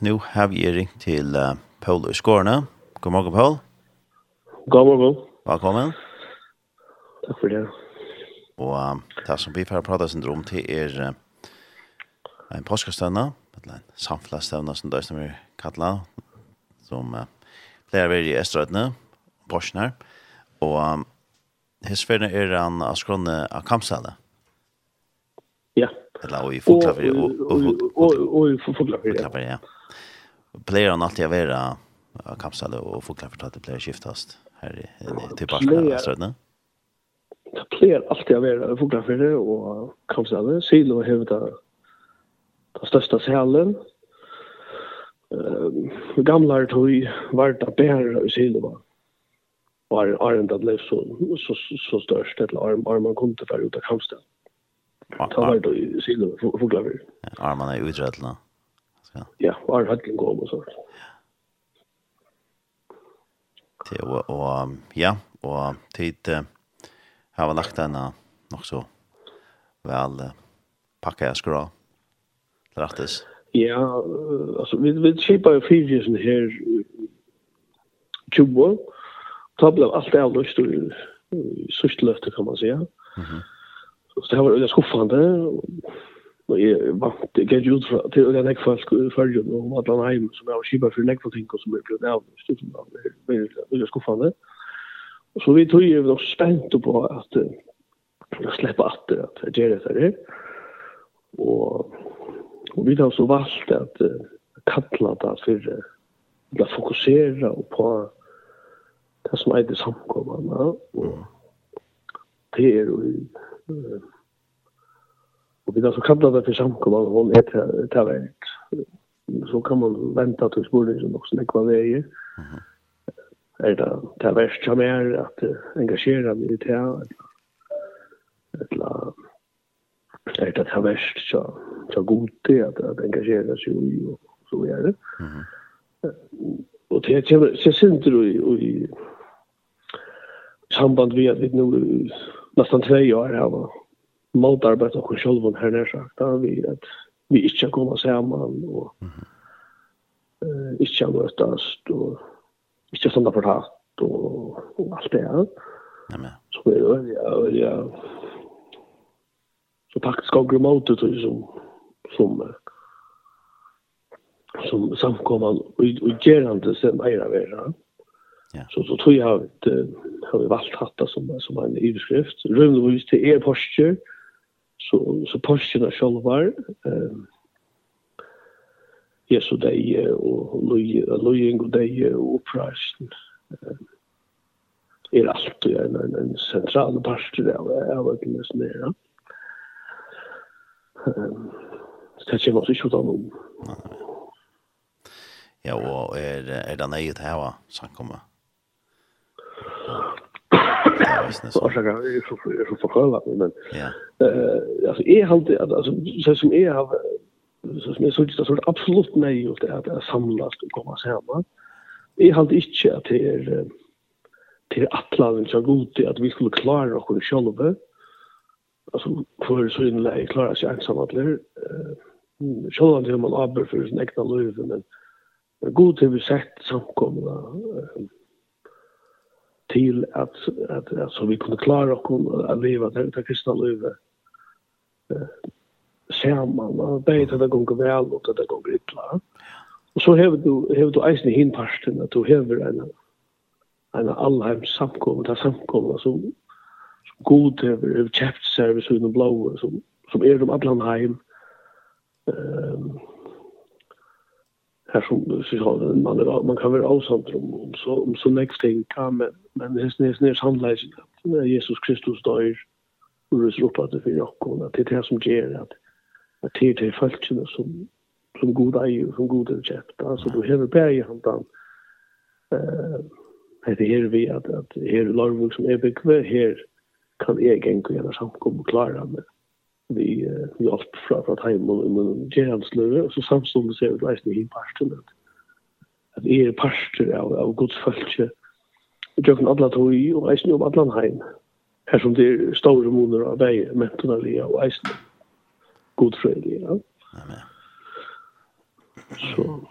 Nu har vi ringt til uh, Paul i Skårene. God morgen, Paul. God morgen. Velkommen. Takk for det. Og um, det som vi får prate sin om till er uh, en påskestøvne, eller en samflastövna som det er som vi kaller, som uh, pleier vi i Estrøytene, her. og um, hessferdene er han av skrone av Kamsale. Ja. Yeah. Eller i Fuglafri. Og i Fuglafri, ja. Player han alltid vera kapsale og fotklaffer til at det player skiftast her i tilbake strødne? Det pleier alltid å vera Fuglafri og kapsale. Silo har det den største selen. gamla tog var det bærer i Silo var var Arendad blev så, så, så størst, eller Arman kom til å være ut av Kamstad. Ta var det i silo fåglar. Armarna är uträtna. Ja. Ja, var hade gå och sånt. Det och och ja, och tid uh, har lagt den nog så väl packa skra. Rättis. Ja, alltså vi vi skipar ju fyrjesen här 20 år. Ta blev allt det här lustigt. Sysslöfte kan man säga. Mm -hmm. Så det var veldig skuffende. Og jeg vant, jeg gikk ut fra, til den jeg folk i følgen og alle andre hjemme som jeg var kjipa for nekva ting og som jeg ble avvist. Det var veldig skuffende. Og så vi tog jo nok spent på at jeg slipper at jeg gjør dette her. Og, og vi har så valgt at kalla det for å fokusere på det som er det samkommende. Og det er jo Og vi kan så kalla det for för og och er ett här Så kan man vente til spørsmålet som også nekva vägen. Mm -hmm. Er det det värsta mer att engasjere meg i det här. Eller er det det värsta så, så gott at att engagera seg i og så er det. Mm. Och det jag, så synes du i, i samband vi at vi nå nästan två år här var motarbetet och själva här när sagt där vi att vi inte kommer samman och eh inte mötas och inte sådana på hatt och, och allt det här. Nej men. Så är det ja ja. Så faktiskt går remote ut som som som samkomman och, och gerande sen är det Ja. Så så tror jag att har vi valt hatta som som en överskrift. Rymdvis till er posture. Så så posturen själva eh Jesu deg og løying og deg og oppreisen er alt og en, en, en sentral part av avgjelsen der. Ja. Det kommer også ikke utan om. Ja, og er, er det nøyet her, sankommet? Orsaker är så så så kalla men ja. Eh alltså är halt alltså så som är har så som är så det så absolut nej och det är samlas och komma samman. Jeg hadde ikke at det är till atlaven så til at vi skulle klare oss selv. Altså, for så in jeg klara seg ensam at det er. Selv om det er man abber for sin egna liv men god til vi sett samkomna til at, at, at så vi kunde klara och att leva det där kristne livet. Eh samman och bättre det gonger vel, og och det går illa. Og så hever du hever du eisen i hinparsten, at du hever en en allhem samkomma där samkomma som som god hever, hever kjeft service och blå som som är de Ablonheim. Ehm här som så har man man kan väl avsamt om om så om så next ting kan men men det är nästan nästan handlar när Jesus Kristus dör och rus upp det för jag kommer det är det som ger att att det är falskt som som god är som god goda recept alltså du behöver bära hand om eh det är vi att att här larvor som är bekväm här kan egen kunna samkomma klara med vi vi allt fra fra time och men og så samstående ser vi leisende i parten at, att er parter av av gods folke og jag alle tog i og eisende om alle heim. Her som det er store måneder av vei mentala og eisende snu ja. Amen. Så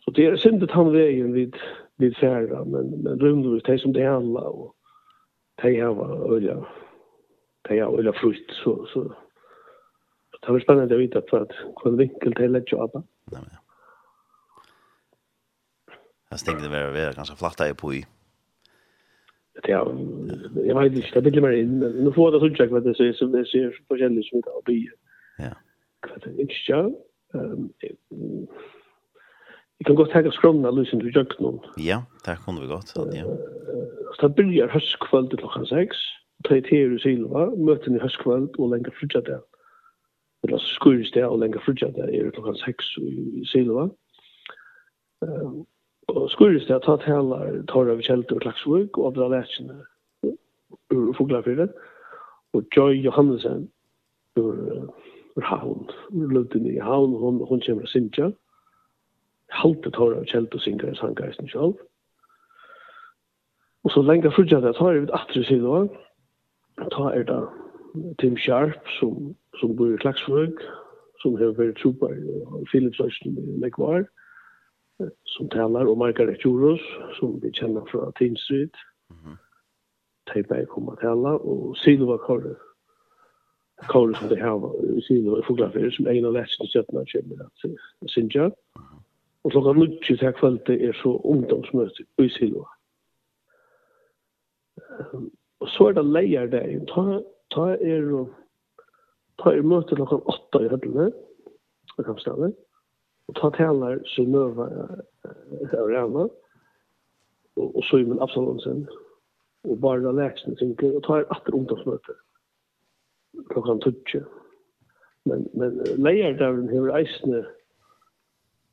så det er synd att han veien vid vid färra men men rymde det som det handlar og det här var öliga det är eller frukt så så det var spännande att veta för att kolla vinkel till att jobba. Nej men. Jeg tänkte det var være ganske flatt i på i. Det är jag vet ikke, det blir mer nu får det så jag det så så det ser på kändes som det er å bli. Ja. Hva Kvart inte jag. Ehm Jeg kan godt hekka skromna lusen til jøkken. Ja, det kunne vi godt. Ja. Så det blir høstkvöld til klokka 6 tre tider Taiteru Silva, møten i høstkveld og lenger frutjadag. Eller skurisdag og lenger frutjadag er klokkan 6 i Silva. Um, og skurisdag ta talar Torra Vichelter og Klaksvøk og Abdra Lætsjene ur Foglarfyrre og Joy Johannesen ur, ur Havn, ur Løvdini i Havn, hon, hon kommer av Sintja. Halte Torra Vichelter og synger i Sankarisen sjálf. Og så lenge frutja frutjadag tar vi ut atri Silva, ta er da Tim Sharp som, som bor i Klagsvøk, som har vært super i Philipsøsten i Lekvar, som taler, og Margaret Juros, som vi kjenner fra Teen Street. Mhm. -hmm. Teipa kommer til tala, og Silva Kåre, Kåre som det her var, Silva i Foglafer, som en av vestens støttene kommer til Sinja. Og klokka nutje til kvalitet er så ungdomsmøte i Silva. Um, Og så er det leier der. Ta, ta er og ta er møte klokken åtta i høttene, og kampstedet, og ta taler Synøva Arena, og, og Søymen Absalonsen, og Barra leksene synker, og ta er atter ungdomsmøte klokken tutsje. Men, men leier der hever eisene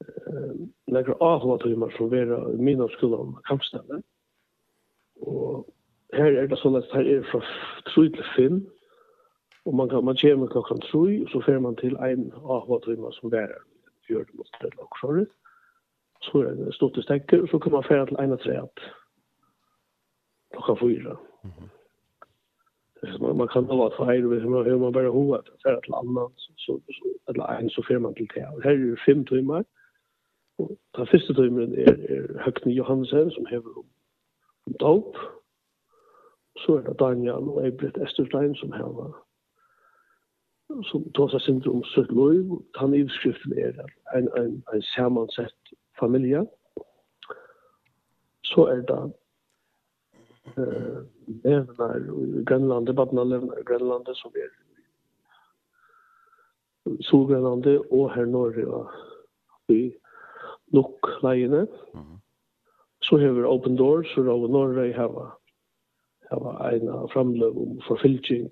eh, nekra avhållatimer som vera i mina skolan kampstedet, her er det sånn at her er fra 3 til 5, og man, kan, man kommer klokken 3, og så fer man til en AHV-trymme som bærer gjør det mot det lagsjåret. Så er det stått i stekker, og så kan man fære til en av treet klokka fyra. Mm -hmm. Man, man kan ha vært feir, hvis man, hur man bare hoa til å fære til annan, så, så, eller en, så fer man til det. Her er det fem timer, og den første timmen er, er Høgne Johansen, som hever om, om dop, så er det Daniel og Eibrit Esterstein som hava som tåsa sindri om søtt loiv, han ivskriften er en, en, en sammansett familie. Så er det eh, levnar i Grønlandet, badna levnar i Grønlandet som er Solgrønlandet og her Norge og i nok leiene. Mm -hmm. Så har vi Open Doors og Norge hava Det var en framløp om forfylking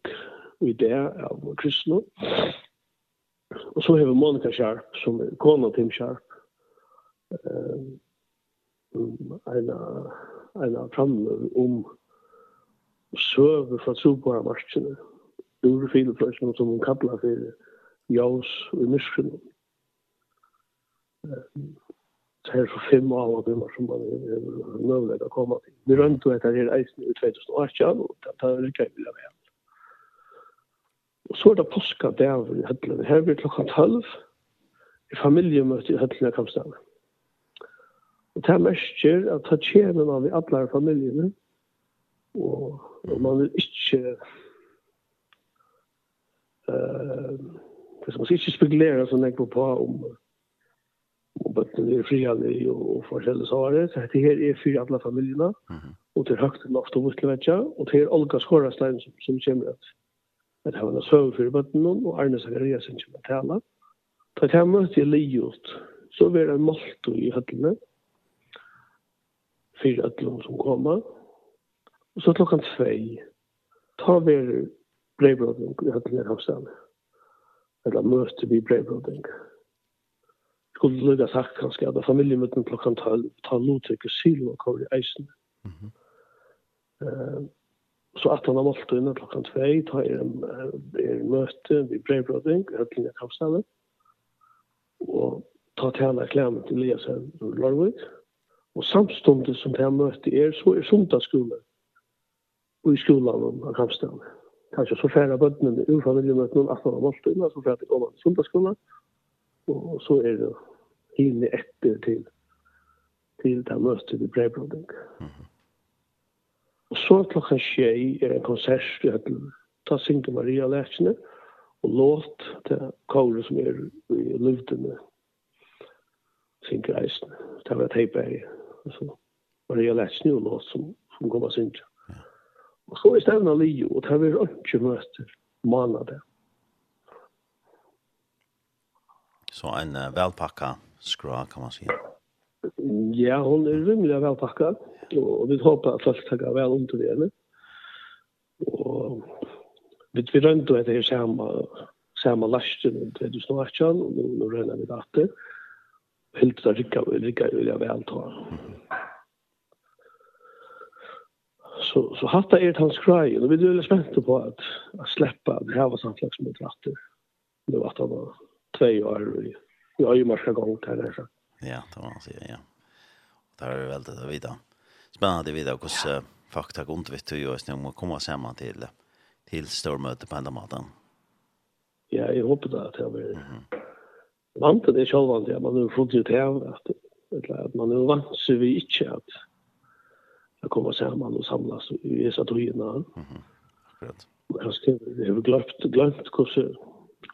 i det av kristne. Og så har vi Monica Sharp, som er kona Tim Sharp. Um, en, av framløp om søve fra Sobara marskene, ur filefløsene som hun kallar for jaus og myskene. Um, så här så fem av och dem som man är nödvändig att komma till. Vi runt och heter det eisen i 2018 och det här är grej vilja med. Och så är det påska där i Höllene. Här blir klockan 12 i familjemøte i Høllene Kampstad. Og det här märker att ta tjänar av i alla familjerna och, och man vill inte eh, uh, man ska inte spekulera så näkva på om og bøtten er frialig og forskjellig svarer. Så dette her er fyrir alle familjene, og til høgt loft til Vistlevetja, og til her Olga Skårastein som, som kommer at at han har søv fyrir bøtten og Arne Zakaria som kommer tala. alle. Da jeg møtte jeg livet, så var det en molto i høttene, fyrir ødlom som kommer, og så klokkan tvei, ta vi breibrodning i høttene i hos eller møte vi breibrodning. Mm skulle lukka sagt kanskje at familiemøtten klokkan ta lotek og syl og kvar i eisen. Så at han har målt under klokkan 2, ta er en er møte vi brevbroding, høytling av kampstaden, og ta tjene klemmen til Eliasen og Lorvik. Og samstundet som jeg møtte er, så er sundagsskolen og i skolan av kampstaden. Kanskje så færre bøttene ur familiemøtene, at han har målt under, så færre til å komme til sundagsskolen, og så er det hinne etter til til det møtet i Breibrønding. Mm -hmm. Og så klokka tjei er en konsert i Høtlen. Ta Sinke Maria Lækene og låt til kåre som er i luftene. Sinke Reisene. Det var Teiberg. Altså, Maria Lækene og låt som, som kom av Sinke. Og så er stevna Lio, og det var ikke møter månader. Så en uh, välpacka skra kan man säga. Ja, hon är rimligt välpackad. Och vi hoppas att folk tar väl om till det. Eller? Och vi, vi röntar att det är samma, samma lasten snart 2018 och nu, nu rönnar vi det. Helt så rikar vi rikar vill jag väl ta. Så, så hatta är hans krajen och vi är väldigt spänta på att, att släppa det här var samtlagsmötet efter. Nu att han var två år i jag ju marska gång där så. Ja, det var så ja. Där är det väldigt att vita. Spännande vita hur så fakta går vet hur jag snur må komma samman till till stormöte på andra maten. Ja, jag hoppas att det blir. Mm. Vant det själva det man nu fått ut här att eller att man nu vant så vi inte att att kommer samman och samlas i så tryna. Mm. Akkurat. Jag ska jag har glömt glömt kurser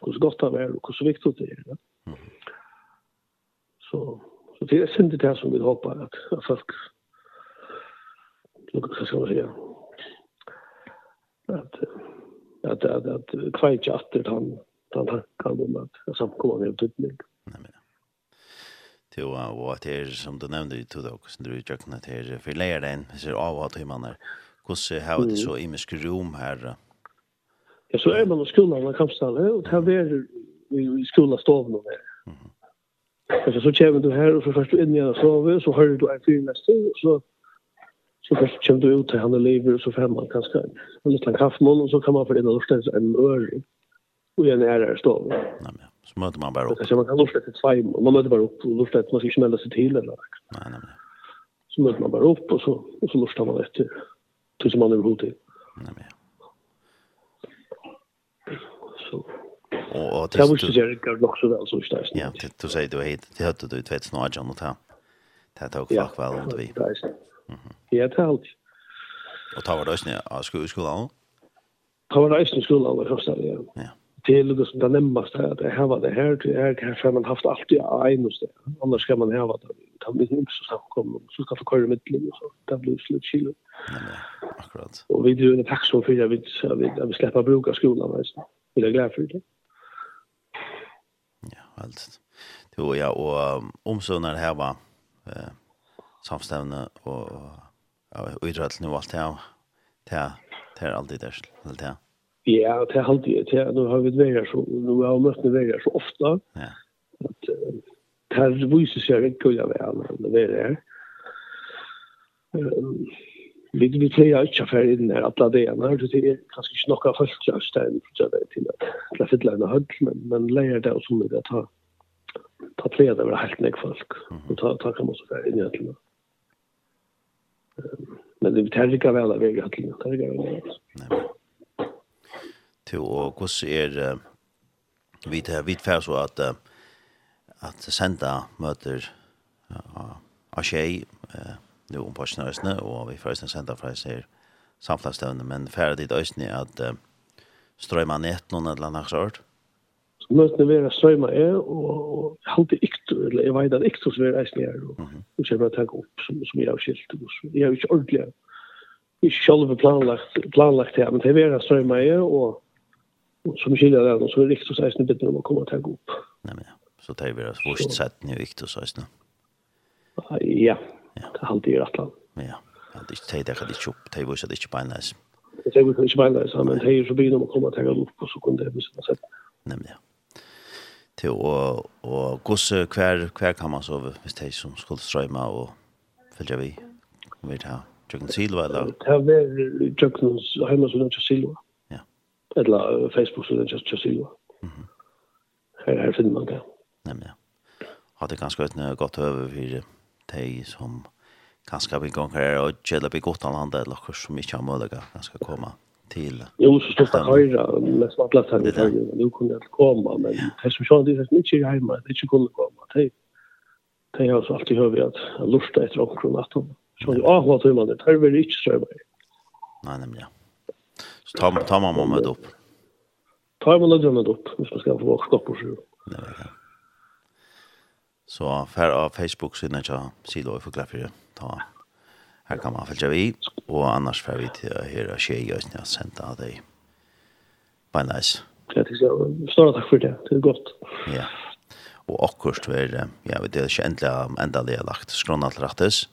hur gott det är och hur viktigt det är. Ja? Mm. Så så det är synd det här som vi hoppas att, att folk så ska man säga att att att, att kvajtja att det han han kan om att jag samkomma med utbildning. Nej men till og at det är som du nämnde ju till då som du utjöknat här för läraren så av att hur man är hvordan har det så i mycket rum här Ja, så er man i skolan i Kampstalle, og det er i skolastoven og det. Så så kommer du her, og så først du inn igjen og sove, så hører du en fyr neste, og så så først kommer du ut til han lever, og så får man kanskje en liten kaffemål, og så kan man få inn og lufte en øring, og igjen er her stov. Nei, men så møter man bare opp. Så man kan lufte et tvei, og man møter bare opp, og lufte lortet, man skal ikke melde seg til, eller noe. Nei, nei, nei. Så møter man bare opp, og så, og så lufter man etter, til som man er hodet. til. Nei, men ja. Och det måste jag göra också väl så starkt. Ja, du säger du hit det hade du tvätt snart John och ta. Det tog fuck väl runt vi. Mhm. Ja, det halt. Och ta var det snä av skolan. Ta var det snä skolan var första ja. Ja. Det är lite som det nämnaste att det här var det här det är kanske man haft allt i en och så. Annars ska man ha vad det ta med sig så så kommer så ska få köra med till så det blir slut chill. Akkurat. Och vi gör en tack så för jag vill vi släppa bruka skolan alltså. Vi är glada för det helt. Jo, ja, og det her var eh, samstevne og, ja, og idretten og alt det her. Det er, det er alltid det, helt det. Ja, det er alltid det. Nå har vi vært så, nå har vi møtt vært så ofte. Ja. At, det her viser seg ikke å gjøre det, men det er vi vi tre är inte för in där alla det ena det till kanske inte några folk jag ständ så där till att fylla en höll men men lägger det som det ta ta tre det var helt nek folk. Och ta ta kan man så där in i men det tar lika väl av väg att det tar lika väl till och hur ser vi det vi får så att att sända möter ja, av tjej nu om Porsche Østene, og vi først en sender fra seg samflagsstøvne, men færre dit Østene at uh, strøyma nett noen eller annet sort? Møtene vera strøyma er, og jeg halte ikke, eller jeg vet at ikt hos vera eisne er, og så er bare tenke opp som, som jeg har skilt, og jeg har ikke ordentlig, ikke selv planlagt, planlagt her, men det vera strøyma er, og, og som skilja det, og så er ikke så eisne bittene om å komme og tenke opp. Nei, men ja, så det er vera svårst sett nye ikt så eisne. Ja, Det halde i rettland. Ja, ja det er ikke det kan ikke opp, det er ikke det ikke beinleis. Det er ikke beinleis, men det er så begynner man å komme og tenke opp, og så kunne det bli sett. Nemlig, ja. Til å, og gosse hver, hver kan man så hvis det som skulle strøyma og følge vi, vi tar Jøkken Silva, eller? Det er vel Jøkken Heimann Sudan Silva. Ja. Eller Facebook Sudan Silva. Mhm. Her, her finner man det. Nemlig, ja. Har det ganske et godt høve for de som kanskje vil her og kjøle på godt annet eller noe som ikke har mulighet kanskje komme til. Jo, så stod jeg høyre, nesten alle sangen til høyre, nå kunne jeg komme, men de som kjønner, de som ikke er hjemme, de ikke kunne komme, de de har så alltid hørt at jeg lurte etter omkron at de kjønner, ah, hva tøymer det, de vil ikke strømme. Nei, nemlig, ja. Så tar tar man med opp. Tar man med opp, hvis man skal få skapet seg. Nei, nemlig, ja. Så fær av Facebook sinne tja silo för Fuglafire. Ta her kan man följa vi, og annars får vi till å høre skje i øyne jeg av dig. Bye nice. Ja, det er stor tack för det. Det er godt. Ja. Og akkurst var, ja, vi det är endelig ända det lagt skron allt rättes.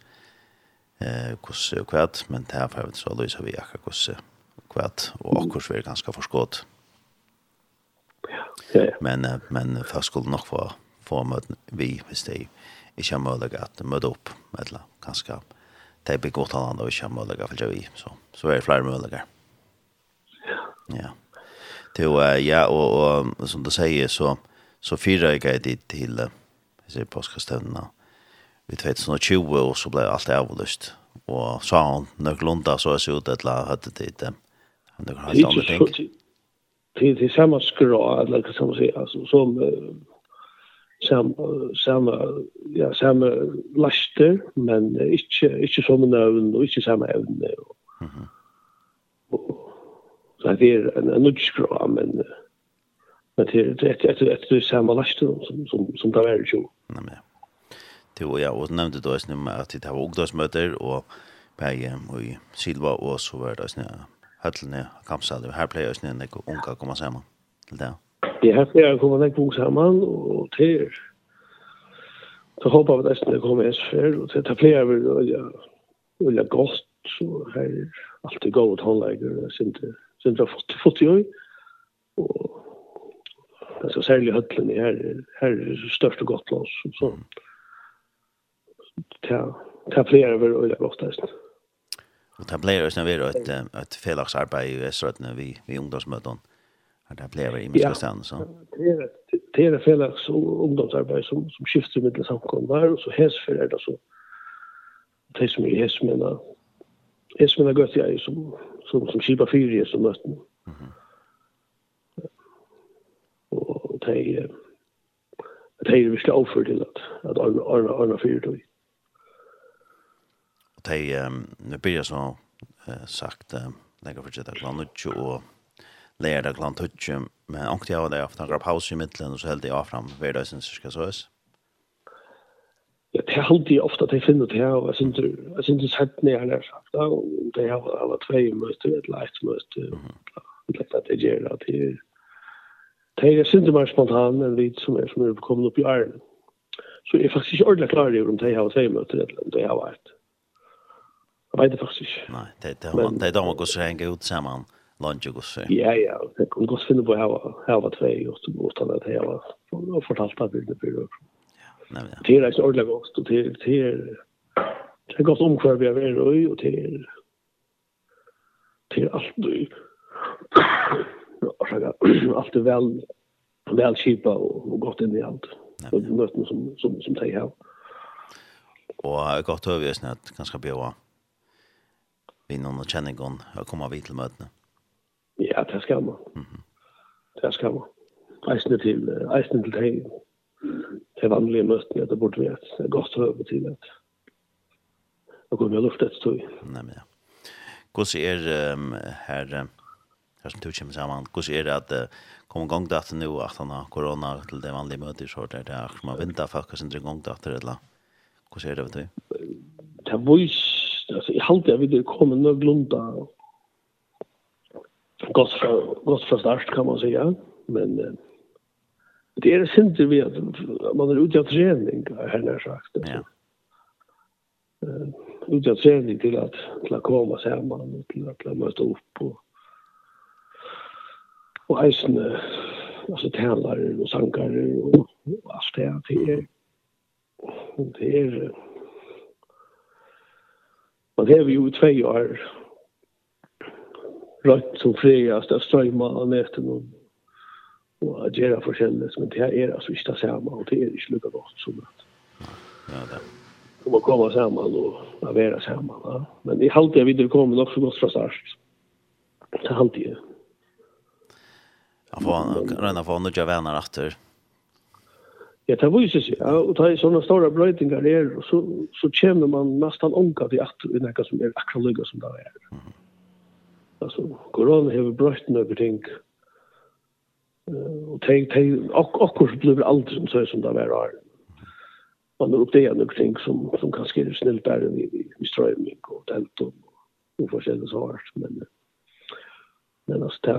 eh, kus kvat, men det här får vi så lösa vi akkurat kus kvat og akkurst var ganske förskott. Ja, ja. Men, men fast skulle nok få få møte vi hvis de ikke har mulighet at møte opp eller kanskje det blir godt av og ikke har mulighet for vi så, så er det flere muligheter. Ja. Til ja og, og som du sier så så fyrer jeg det til jeg ser påskastøvnene vi vet sånn 20 og så ble alt avlyst. Og så har han nøklunda så ser ut et eller la hadde det det han andre ting? Det är samma skrå, eller kan man säga, som, som sam sam ja sam laster men inte inte som nøvn og och inte samma. Mhm. Så det er en en nudgeskra men men det det det är det är samma laster som som som där är jo Nej men. Det var ja og nemnde då att nämna att det var ungdomsmöter och bäge och Silva och så var det snä. Hallne kampsade här players när unga kommer samman. Till det. Jeg er flere kommet nekk bok sammen, og til så håper vi nesten det kommer en før, og til flere vil jeg vilja godt, så her er alltid gode synes det har fått, fått i øy, og altså særlig høtlen i her, her er det største godt lås, så ta flere vil vilja godt nesten. Og det ta flere vil være et, et felagsarbeid i Vestratene vi, vi ungdomsmøtene att det blev i Miska Sand så. Det är det fällas ungdomsarbete som som skiftar med det samkom där och så häs för det så. Det som är häs men det som är gott jag som som som skipa fyra som möten. Mhm. Och det är det är vi ska offer till att att alla alla alla fyra då. Och det nu blir så sagt eh lägga för det att plan och lära det klant hutje, men ångt jag hade haft for han gav i mitten och så held jeg av fram hverdagen cirka så høys. Ja, det er alltid ofta at jeg finner det her, og jeg synes jeg synes helt ned her nær sagt, og det har var alle tvei møter, et leit møte, og det at jeg gjør at jeg Det er det mer spontan enn vi som er som er kommet opp i æren. Så jeg er faktisk ikke ordentlig klar over om det har tre møter eller om det har vært. Jeg vet det faktisk ikke. Nei, det er da man går så en ut sammen. Mm lunch och så. Ja ja, det kan gå finna på här här var två år så bort han att var och fortalt att det blir. Ja, nej men. Det är så ordla gott och det det det har gått om kvar vi är och och till till allt du. och så Allt är väl väl skipa och gott in i allt. Och möten som som som tar här. Och gott övervisnat ganska bra. vi någon känner gång. och komma vid till mötena. Ja, det skal man. Det skal man. Eisene til, eisene til det, til vanlige møtene, det burde vi et godt høve til at det går med luft et støy. Nei, men ja. Hvordan er um, her, her som du kommer sammen, hvordan er det at uh, kommer gang til at nå, at han har korona til det vanlige møtet, så det er akkurat man venter folk som er gang faktisk en gangdatter, eller hvordan er det, vet du? Det er voice, altså, jeg halte jeg vil komme noe glunda, og gott fra, gott fra start, kan man säga. Men eh, det är synd vi att man är ute av träning, här när sagt. Ja. Uh, ute av träning till att, till att komma samman och till att möta upp och och eisen alltså tävlar och sankar och, och allt det det är det är man har ju två år rødt som friast av strøyma av näten og, og att forskjellig. Men det er altså ikke det samme, og det er ikke lika godt som det. ja, det. De må komme sammen og være sammen, Ja. Men i halvtid jag vidare kommer så godt fra start. Det halte jeg. Ja, for han röna få några venner etter. Ja, det viser seg. Ja, og det er sånne store brøytingar er, så, så kommer man nesten omgatt i atter i noe som er akkurat lykket som det er. Mm -hmm alltså corona har bröst några ting. Och tänk tänk och och kurs blir aldrig så som det var man har upptäcker några ting som som kanske är snällt där vi vi strömming och tält och och så svar men men alltså ta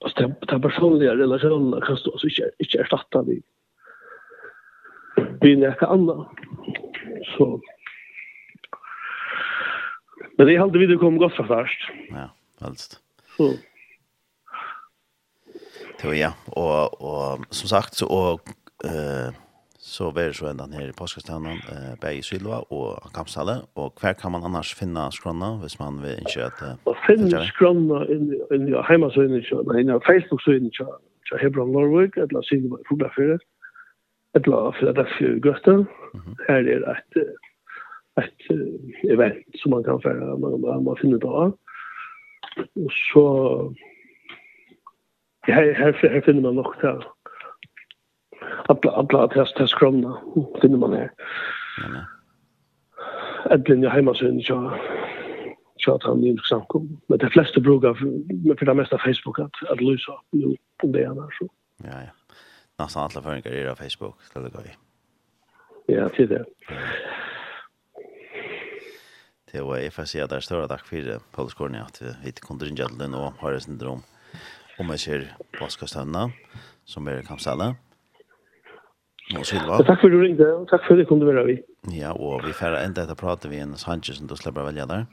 alltså ta, ta personliga relationer kan stå så inte inte ersätta vi vi näka andra så men det hade vi det kom gott först ja helst. Mm. Det var ja, och och som sagt så og, eh så blir så ändan här i påskastannan eh i Sylva och Kapsale och hver kan man annars finna skrona, hvis man vill inte att Och finna skronna i i hemmasidan inn i Facebook sidan til Hebron Norwich eller Silva fotbollsförening eller Philadelphia Gösta. Her är det et, ett event som man kan fære, man man finner då. Og så her, her, her finner man nok det. alle, alla attest til skromna finner man her. Edlin er heimasyn, så så at han er samkom. Men de fleste bruker men for det meste Facebook, at, at lysa jo om det han er så. Ja, ja. Nästan alla föreningar är på Facebook, det är det Ja, det är det det var jeg får si at det er større takk for Paul Korni at vi hit kunne ringe til nå har en syndrom om jeg ser påskastøvnene som er kampsale og Silva. Takk for du ringte og takk for det kunne være vi Ja, og vi får enda etter prate vi en Sanchez som du slipper velge der.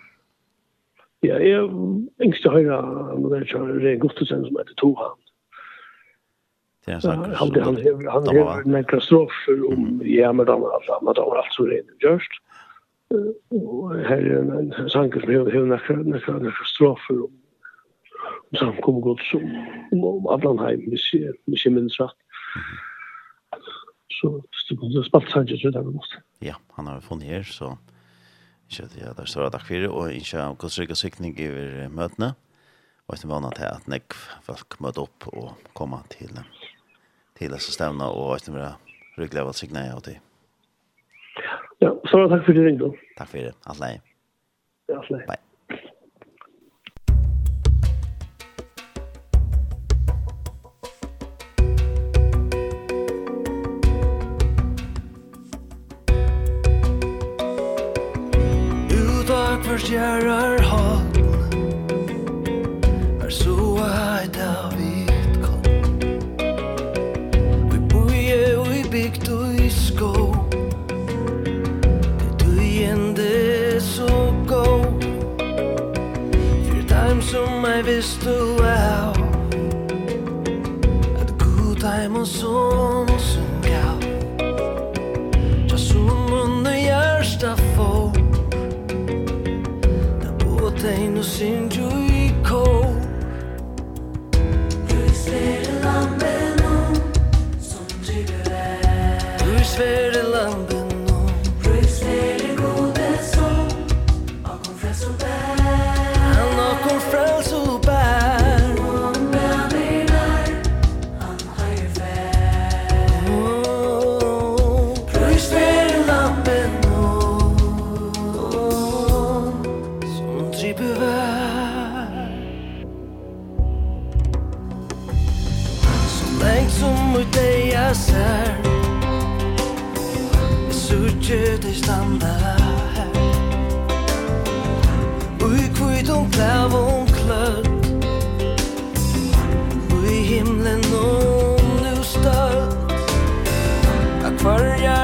Ja, jeg er yngste høyre med det som er Gustafsson som heter Tohan Det er en sak. Han han han nekra strofer om Jämerdam alltså, men det var alltså rent just här är en sanker som har några några några strofer om om som kommer gott som om Adlanheim vi ser vi ser minst rätt så det spalt sanker så där måste ja han har funnit här så ikke at jeg der står takk for det, og ikke om hvordan og sykning i møtene, og ikke vana til at nek folk møter opp og kommer til, til disse stevner, og ikke mer rikket av at sykning av det. Ja, så takk for det ringte. Takk for det. Alt lei. Ja, alt lei. Bye. Utak for som under hjärsta få Ta båt dig nu sin jord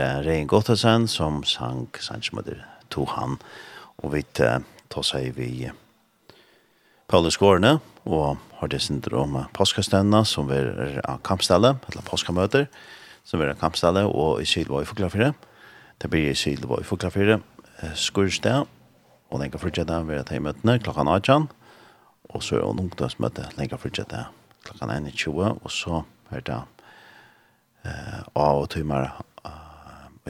uh, Rein Gottelsen som sang Sanchmøder to han. Og vi uh, tar seg vi uh, Paulus Gårdene og har det sin om påskastønene som er av kampstallet, eller påskamøter som er av kampstallet og i Sylvåg i Foklafire Det blir i Sylvåg i Foklafire uh, Skurstad og kan fortsette ved at jeg møtene klokken 18 og så er det ungdomsmøte kan fortsette klokken 21 og så er det eh, av og timer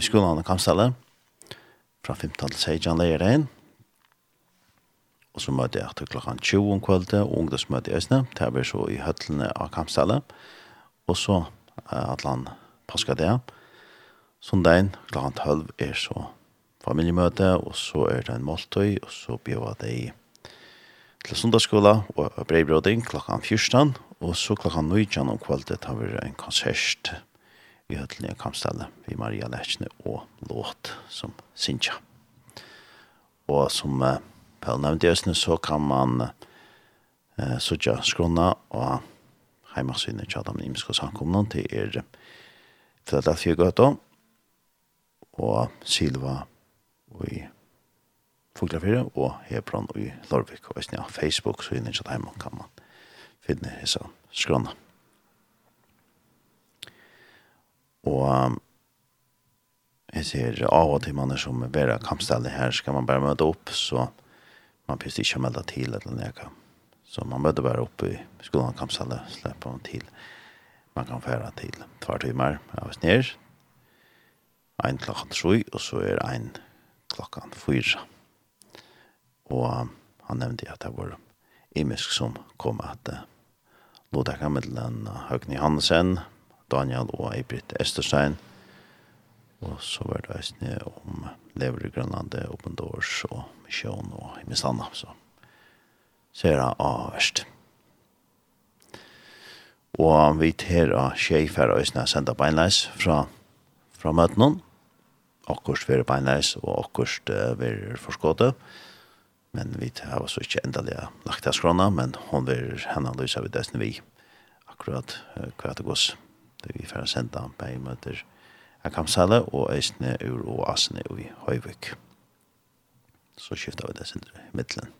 i skolen i Kamstelle, fra 15 til 16 leier inn, og så møtte jeg til klokken 20 om kvalitet, og ungdomsmøte i Øsne, det var så i høtlene av Kamstelle, og så at han pasket det. Sondagen klokken 12 er så familiemøte, og så er det en måltøy, og så bjør det i til sundagsskola og brevbroding klokken 14, og så klokken 19 om kvalitet har vi en konsert i høytlige kampstallet vi Maria Lechne og låt som Sintja. Og som uh, Pell nevnte i Østene så kan man uh, sutja skrona og heimasynet tjata med imiske samkomne til er Philadelphia Gøto og Silva og i Fuglafire og Hebron og i Lorvik og Østene Facebook så innan tjata heima kan man finne hessa skrona. Og jeg ser av og til mannen som er ved kampstedet her, skal man bare møte opp, så man plutselig ikke melde til eller noe. Så man møter bare opp i skolen kampstedet, slipper man til. Man kan fære til tvær timer av oss ned. En klokken tre, og så er en klokken fyra. Og han nevnte at det var imisk som kom at uh, Lodak Hamilton, Høgni Hansen, Daniel og Eibrit Esterstein. Og så var det eisne om lever i Grønlandet, Open Doors og Mission og Himmelstanna. Så ser jeg av verst. Og vi tar av Sjeifær og Øsne senda beinleis fra, fra møtene. Akkurst være beinleis og akkurst uh, være forskåte. Men vi har så ikke endelig lagt av skrona, men hun vil henne lyse av det vi akkurat uh, hva det gås. Det vi får senda han på møter av Kamsale og Øysene ur og Asene i Høyvøk. Så skifter vi det sindre i midtelen.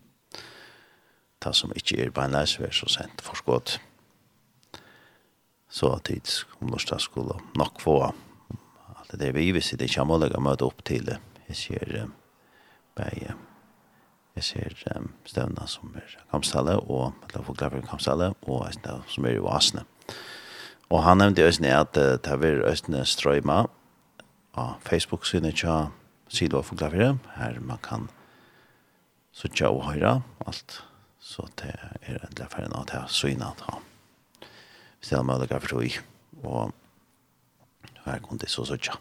Det som ikke er beinleis, vi er så sent forskått. Så tids om Lorsdag skulle nok få alt det vi visste det kommer å legge møte opp til det. Jeg ser um, bare jeg ser um, støvna som er Kamsale og eller for Glaver Kamsale og Øysene som er i Asene. Og han nevnte også at uh, det var vært Østene Strøyma av Facebook-synet til Sido og Foglafiret. Her man kan sutja og høyra alt. Så det er endelig ferdig nå til syna da. Hvis det er mulig å for tog, Og her kunne det så sutja.